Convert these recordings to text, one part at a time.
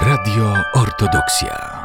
Radio Ortodoksja.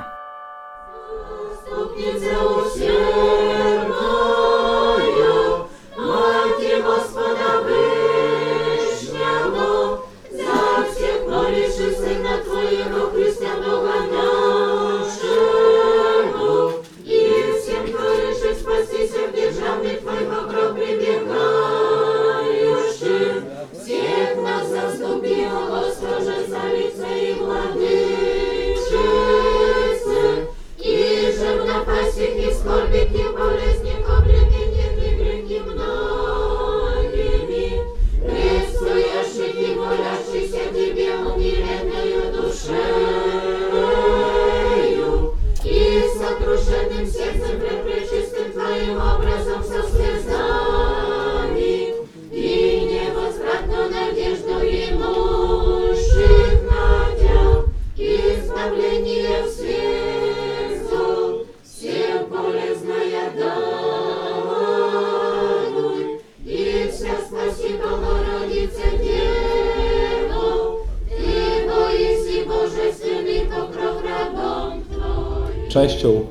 Częścią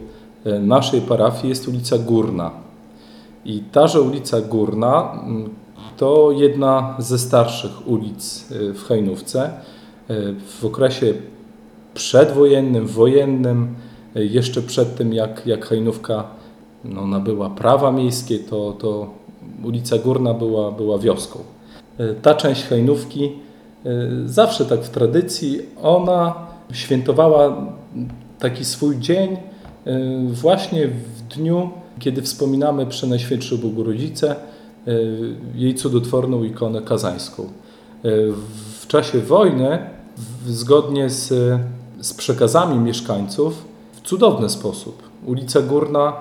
e, naszej parafii jest ulica Górna. I taże ulica Górna mm, to jedna ze starszych ulic e, w Hajnówce. E, w okresie przedwojennym, wojennym, jeszcze przed tym jak, jak Hajnówka no, nabyła prawa miejskie, to, to ulica Górna była, była wioską. Ta część Hajnówki zawsze tak w tradycji, ona świętowała taki swój dzień y, właśnie w dniu, kiedy wspominamy Przenajświętszą Bogorodzicę, y, jej cudotworną ikonę kazańską. Y, w czasie wojny, zgodnie z, z przekazami mieszkańców, w cudowny sposób ulica Górna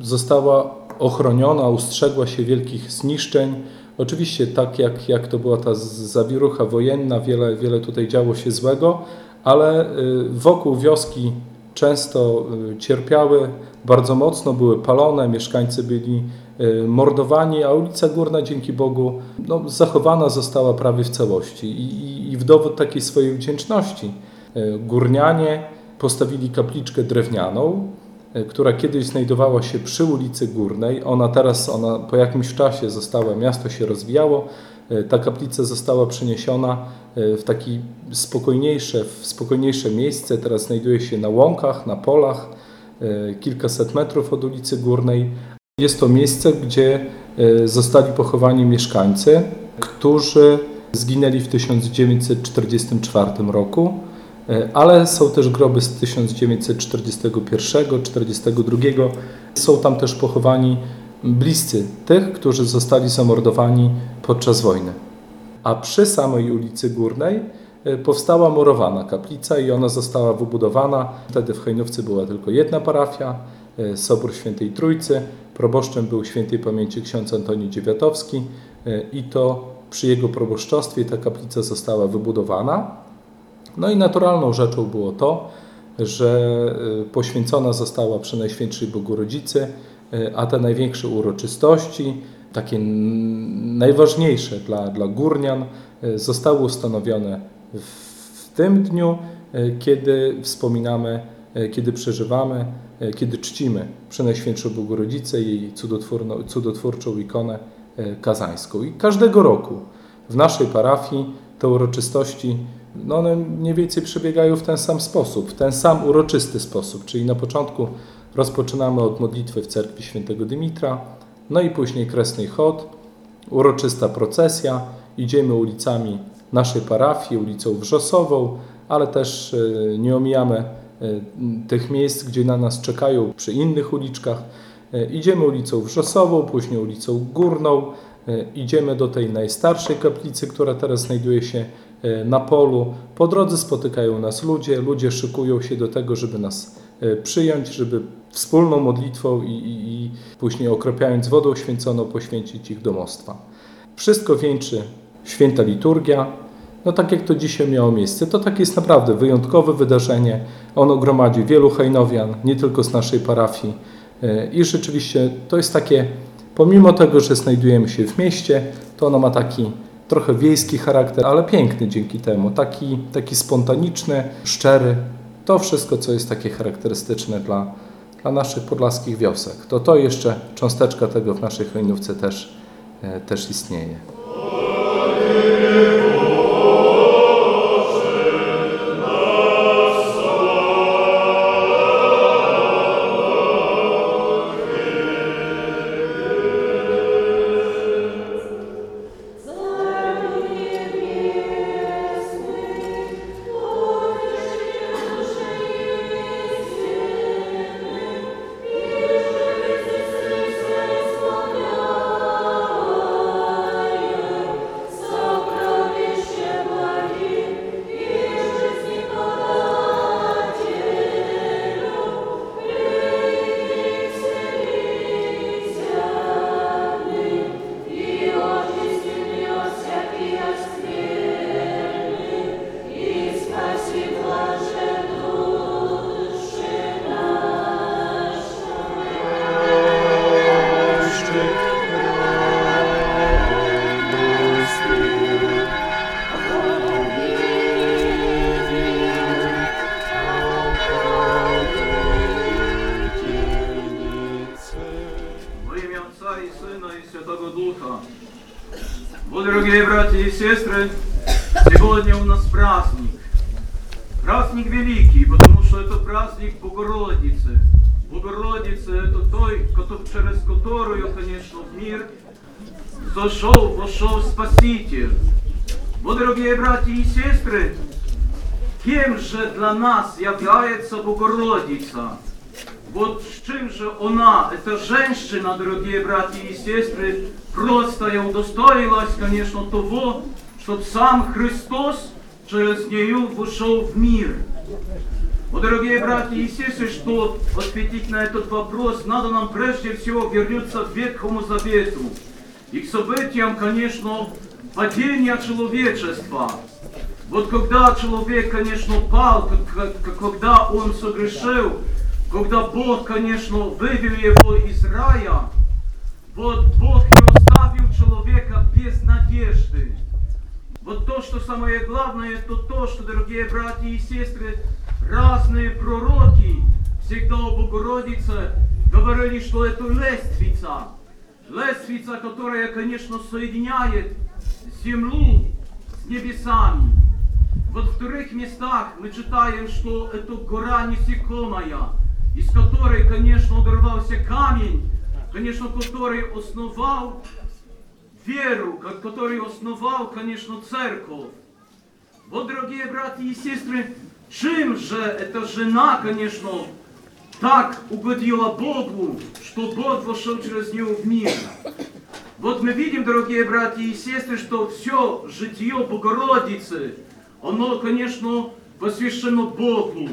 została ochroniona, ustrzegła się wielkich zniszczeń. Oczywiście tak jak, jak to była ta zawirucha wojenna, wiele, wiele tutaj działo się złego, ale y, wokół wioski często y, cierpiały bardzo mocno, były palone, mieszkańcy byli y, mordowani, a ulica Górna dzięki Bogu no, zachowana została prawie w całości. I, I w dowód takiej swojej wdzięczności górnianie postawili kapliczkę drewnianą, która kiedyś znajdowała się przy ulicy Górnej. Ona teraz, ona po jakimś czasie została, miasto się rozwijało, ta kaplica została przeniesiona e, w takie spokojniejsze, w spokojniejsze miejsce. Teraz znajduje się na łąkach, na polach, e, kilkaset metrów od ulicy Górnej. Jest to miejsce, gdzie zostali pochowani mieszkańcy, którzy zginęli w 1944 roku, ale są też groby z 1941-1942. Są tam też pochowani bliscy tych, którzy zostali zamordowani podczas wojny. A przy samej ulicy Górnej e, powstała murowana kaplica i ona została wybudowana. Wtedy w Hejnówce była tylko jedna parafia, e, Sobór Świętej Trójcy. Proboszczem był świętej pamięci ksiądz Antoni Dziewiatowski e, i to przy jego proboszczostwie ta kaplica została wybudowana. No i naturalną rzeczą było to, że poświęcona została przy Najświętszej Bogu Rodzicy, a te największe uroczystości, takie najważniejsze dla, dla górnian, e, zostały ustanowione w tym dniu, e, kiedy wspominamy, kiedy przeżywamy, kiedy czcimy Przenajświętszą Bogorodzicę i jej cudotwórczą ikonę kazańską. I każdego roku w naszej parafii te uroczystości no one mniej więcej przebiegają w ten sam sposób, w ten sam uroczysty sposób, czyli na początku Rozpoczynamy od modlitwy w cerkwi świętego Dymitra, no i później kresny chod, uroczysta procesja. Idziemy ulicami naszej parafii, ulicą Wrzosową, ale też e, nie omijamy e, tych miejsc, gdzie na nas czekają przy innych uliczkach. E, idziemy ulicą Wrzosową, później ulicą Górną, idziemy do tej najstarszej kaplicy, która teraz znajduje się na polu. Po drodze spotykają nas ludzie, ludzie szykują się do tego, żeby nas przyjąć, żeby wspólną modlitwą i, i, i później okropiając wodą święconą poświęcić ich domostwa. Wszystko wieńczy święta liturgia. No tak jak to dzisiaj miało miejsce, to takie jest naprawdę wyjątkowe wydarzenie. Ono gromadzi wielu hejnowian, nie tylko z naszej parafii. E, I rzeczywiście to jest takie, pomimo tego, że znajdujemy się w mieście, to ono ma taki trochę wiejski charakter, ale piękny dzięki temu, taki, taki spontaniczny, szczery. To wszystko, co jest takie charakterystyczne dla, dla naszych podlaskich wiosek. To to jeszcze cząsteczka tego w naszej choinówce też, e, też istnieje. Праздник великий, потому что это праздник Богородицы. Богородица это той, через которую, конечно, в мир зашел, вошел Спаситель. Вот, дорогие братья и сестры, кем же для нас является Богородица? Вот с чем же она, эта женщина, дорогие братья и сестры, просто и удостоилась, конечно, того, чтобы сам Христос через нее вошел в мир. Вот, дорогие братья и сестры, что ответить на этот вопрос, надо нам прежде всего вернуться к Ветхому Завету и к событиям, конечно, падения человечества. Вот когда человек, конечно, пал, когда он согрешил, когда Бог, конечно, вывел его из рая, вот Бог не оставил человека без надежды. Вот то, что самое главное, это то, что, дорогие братья и сестры, разные пророки всегда о Богородице говорили, что это лествица. Лествица, которая, конечно, соединяет землю с небесами. Вот в вторых местах мы читаем, что это гора несекомая, из которой, конечно, удорвался камень, конечно, который основал веру, ко- который основал, конечно, церковь. Вот, дорогие братья и сестры, чем же эта жена, конечно, так угодила Богу, что Бог вошел через нее в мир? Вот мы видим, дорогие братья и сестры, что все житие Богородицы, оно, конечно, посвящено Богу.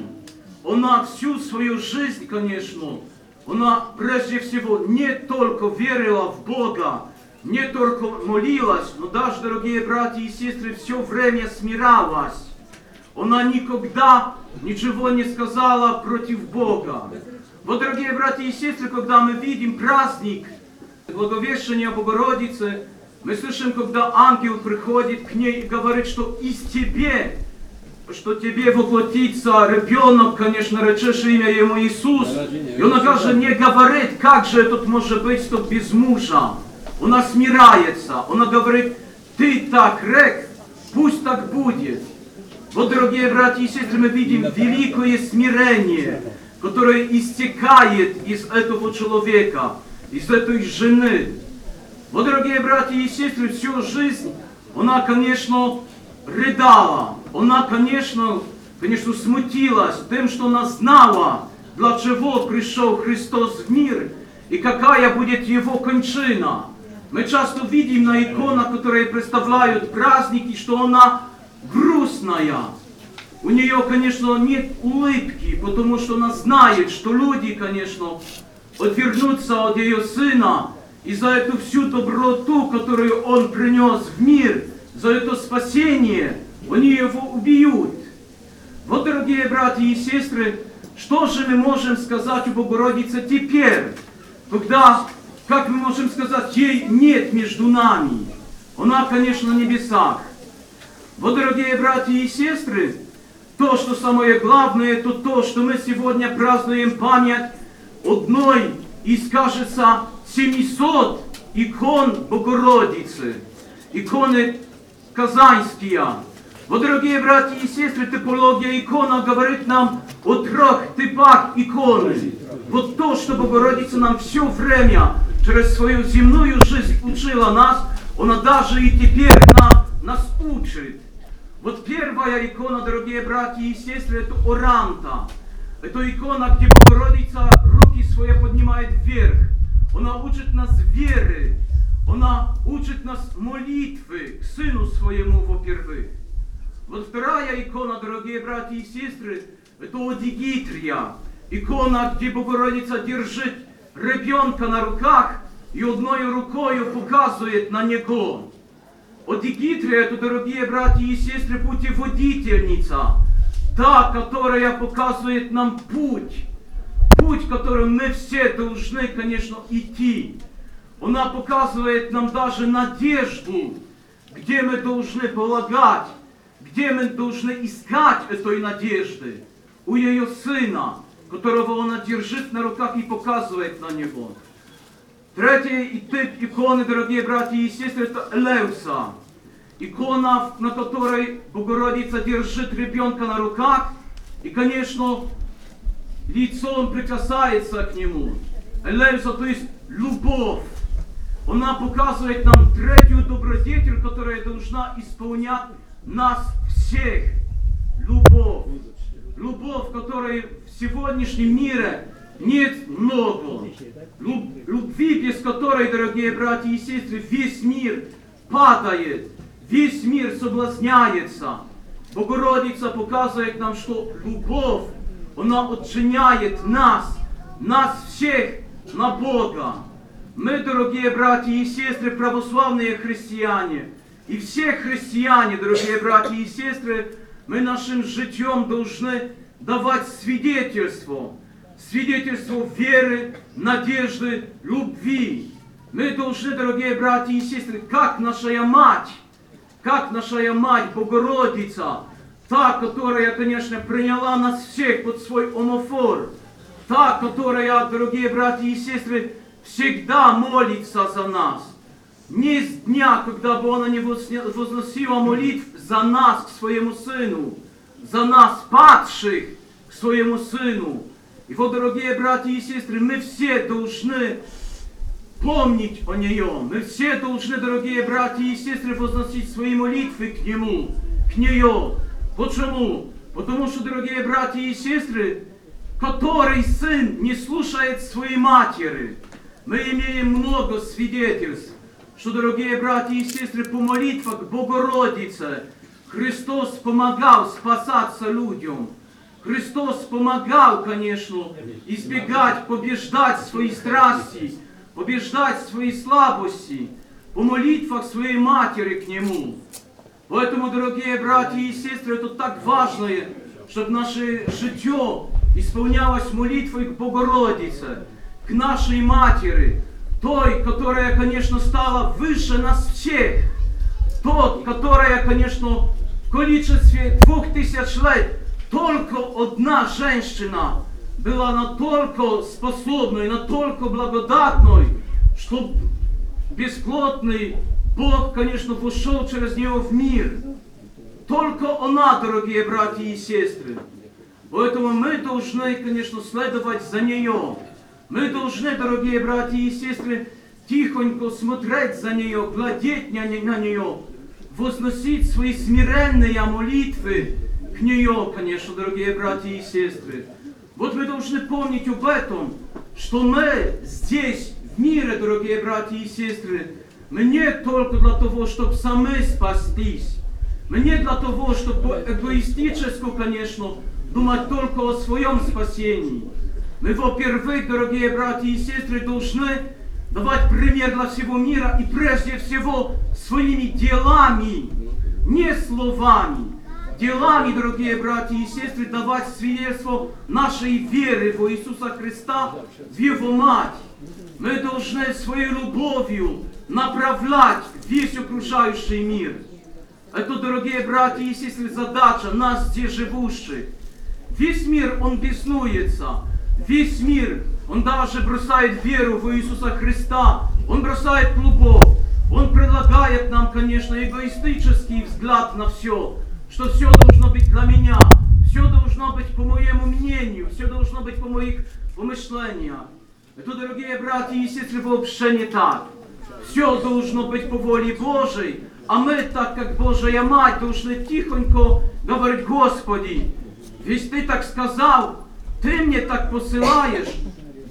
Она всю свою жизнь, конечно, она прежде всего не только верила в Бога, не только молилась, но даже, дорогие братья и сестры, все время смиралась. Она никогда ничего не сказала против Бога. Вот, дорогие братья и сестры, когда мы видим праздник Благовещения Богородицы, мы слышим, когда ангел приходит к ней и говорит, что из тебе, что тебе воплотится ребенок, конечно, речешь имя ему Иисус. И она даже не говорит, как же этот может быть, что без мужа. Она смиряется, она говорит, ты так рек, пусть так будет. Вот, дорогие братья и сестры, мы видим великое смирение, которое истекает из этого человека, из этой жены. Вот, дорогие братья и сестры, всю жизнь она, конечно, рыдала. Она, конечно, конечно, смутилась тем, что она знала, для чего пришел Христос в мир и какая будет его кончина. Мы часто видим на иконах, которые представляют праздники, что она грустная. У нее, конечно, нет улыбки, потому что она знает, что люди, конечно, отвернутся от ее сына, и за эту всю доброту, которую он принес в мир, за это спасение, они его убьют. Вот, дорогие братья и сестры, что же мы можем сказать о Богородице теперь, когда, как мы можем сказать, ей нет между нами? она, конечно, на небесах. Вот, дорогие братья и сестры, то, что самое главное, это то, что мы сегодня празднуем память одной из, кажется, 700 икон Богородицы, иконы казанские. Вот, дорогие братья и сестры, типология икона говорит нам о трех типах иконы. Вот то, что Богородица нам все время через свою земную жизнь учила нас, она даже и теперь нам, нас учит. Вот первая икона, дорогие братья сестры, это Оранта. Это икона, где Богородица руки свои поднимает вверх. Она учит нас веры. Она учит нас молитвы к Сыну Своему, во-первых. Вот вторая икона, дорогие братья и сестры, это Одигитрия. Икона, где Богородица держит ребенка на руках и одной рукой показывает на него. Одигитрия, это, дорогие братья и сестры, путеводительница. Та, которая показывает нам путь. Путь, которым мы все должны, конечно, идти. Она показывает нам даже надежду, где мы должны полагать, где мы должны искать этой надежды. У ее сына, которого она держит на руках и показывает на него. Третий тип иконы, дорогие братья и сестры, это Элеуса. Икона, на которой Богородица держит ребенка на руках, и, конечно, лицом прикасается к нему. Элеуса, то есть любовь. Она показывает нам третью добродетель, которая должна исполнять нас всех. Любовь. Любовь, которой в сегодняшнем мире нет много. Люб- любви, без которой, дорогие братья и сестры, весь мир падает, весь мир соблазняется. Богородица показывает нам, что любовь, она отчиняет нас, нас всех на Бога. Мы, дорогие братья и сестры, православные христиане, и все христиане, дорогие братья и сестры, мы нашим житьем должны давать свидетельство, свидетельство веры, надежды, любви. Мы должны, дорогие братья и сестры, как наша мать, как наша мать Богородица, та, которая, конечно, приняла нас всех под свой омофор, та, которая, дорогие братья и сестры, всегда молится за нас. Не с дня, когда бы она не возносила молитв за нас к своему Сыну, за нас падших к своему Сыну. И вот, дорогие братья и сестры, мы все должны помнить о нее. Мы все должны, дорогие братья и сестры, возносить свои молитвы к Нему, к нее. Почему? Потому что, дорогие братья и сестры, который сын не слушает своей матери, мы имеем много свидетельств, что, дорогие братья и сестры, по молитвах к Богородице Христос помогал спасаться людям. Христос помогал, конечно, избегать, побеждать свои страсти, побеждать свои слабости по молитвах своей матери к Нему. Поэтому, дорогие братья и сестры, это так важно, чтобы наше житье исполнялось молитвой к Богородице, к нашей матери, той, которая, конечно, стала выше нас всех, тот, которая, конечно, количестве двух тысяч лет только одна женщина была настолько способной, настолько благодатной, что бесплотный Бог, конечно, пошел через нее в мир. Только она, дорогие братья и сестры. Поэтому мы должны, конечно, следовать за нее. Мы должны, дорогие братья и сестры, тихонько смотреть за нее, глядеть на, не- на нее, возносить свои смиренные молитвы к нее, конечно, дорогие братья и сестры. Вот мы должны помнить об этом, что мы здесь, в мире, дорогие братья и сестры, мы не только для того, чтобы сами спастись, мы не для того, чтобы эгоистически, конечно, думать только о своем спасении. Мы, во-первых, дорогие братья и сестры, должны давать пример для всего мира и прежде всего своими делами, не словами. Делами, дорогие братья и сестры, давать свидетельство нашей веры в Иисуса Христа, в Его Мать. Мы должны своей любовью направлять весь окружающий мир. Это, дорогие братья и сестры, задача нас здесь живущих. Весь мир, он беснуется. Весь мир, он даже бросает веру в Иисуса Христа. Он бросает любовь. Он предлагает нам, конечно, эгоистический взгляд на все. Что все должно быть для меня. Все должно быть по моему мнению. Все должно быть по моих помышлениям. Это, дорогие братья и сестры, вообще не так. Все должно быть по воле Божией. А мы, так как Божья Мать, должны тихонько говорить, Господи, ведь Ты так сказал, Ты мне так посылаешь,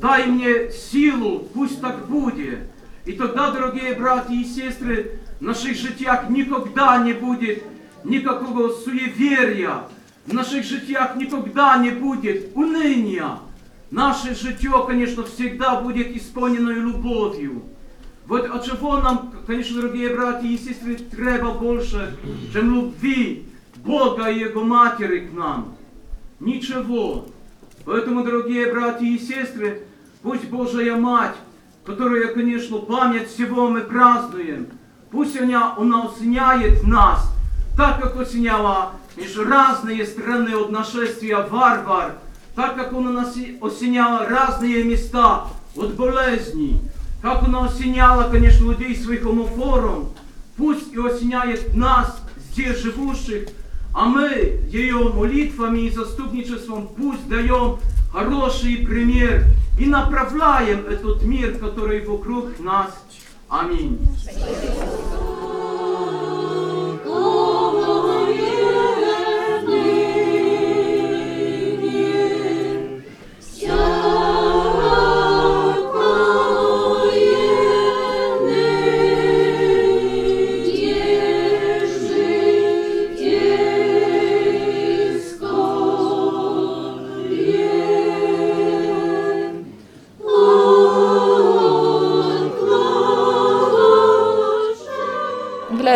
дай мне силу, пусть так будет. И тогда, дорогие братья и сестры, в наших житиях никогда не будет никакого суеверия, в наших житиях никогда не будет уныния. Наше житие, конечно, всегда будет исполнено любовью. Вот от чего нам, конечно, дорогие братья и сестры, треба больше, чем любви Бога и Его Матери к нам? Ничего. Поэтому, дорогие братья и сестры, пусть Божья Мать, которая, конечно, память всего мы празднуем, пусть она, она осеняет нас, так как осеняла лишь разные страны от нашествия варвар, так как она осеняла разные места от болезней, как она осеняла, конечно, людей своих омофором, пусть и осеняет нас, здесь живущих, а мы ее молитвами и заступничеством пусть даем хороший пример и направляем этот мир, который вокруг нас. Аминь.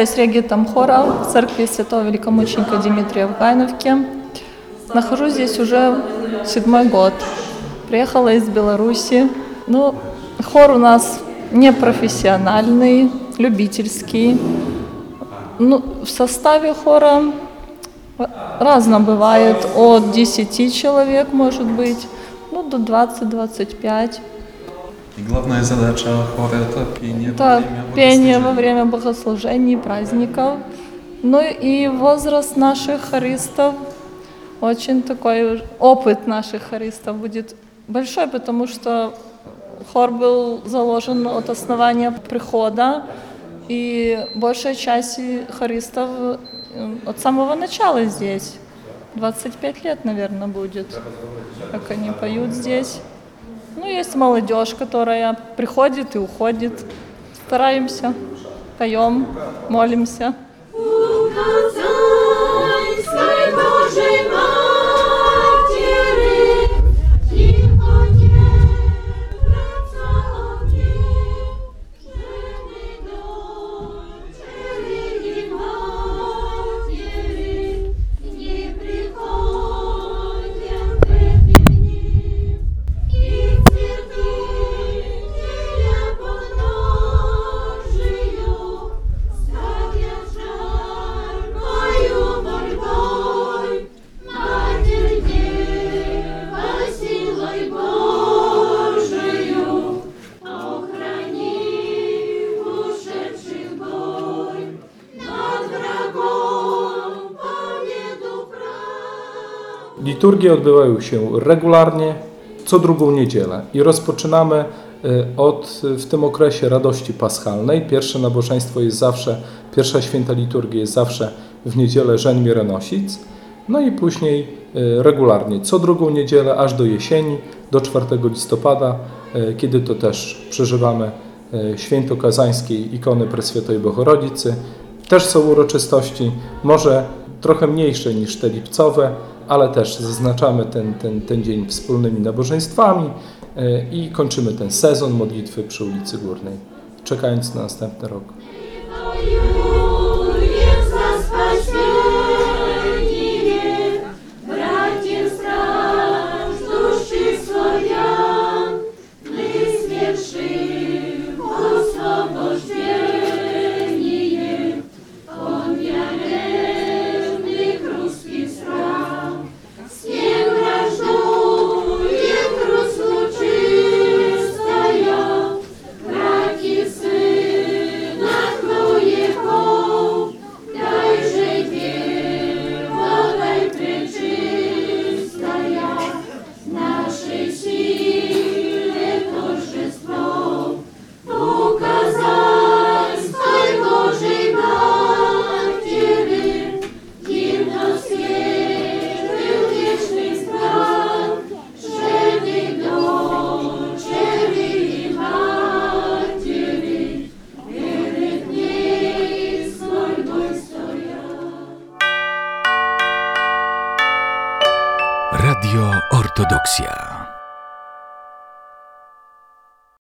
Являюсь регентом хора в церкви Святого Великомученика Дмитрия в Гайновке. Нахожусь здесь уже седьмой год. Приехала из Беларуси. Ну, хор у нас не профессиональный, любительский. Ну, в составе хора разно бывает. От 10 человек, может быть, ну, до 20-25. И главная задача хора это пение Это во время пение во время богослужений, праздников. Ну и возраст наших хористов, очень такой опыт наших хористов будет большой, потому что хор был заложен от основания прихода, и большая часть хористов э, от самого начала здесь. 25 лет, наверное, будет, как они поют здесь. Ну, есть молодежь, которая приходит и уходит. Стараемся, поем, молимся. Liturgie odbywają się regularnie co drugą niedzielę i rozpoczynamy e, od w tym okresie radości paschalnej. Pierwsze nabożeństwo jest zawsze, pierwsza święta liturgia jest zawsze w niedzielę Żeń Mierenosic. No i później e, regularnie co drugą niedzielę aż do jesieni, do 4 listopada, e, kiedy to też przeżywamy święto kazańskiej ikony Preswiętej Bohorodzicy. Też są uroczystości, może trochę mniejsze niż te lipcowe, ale też zaznaczamy ten, ten, ten dzień wspólnymi nabożeństwami e, i kończymy ten sezon modlitwy przy ulicy Górnej, czekając na następny rok.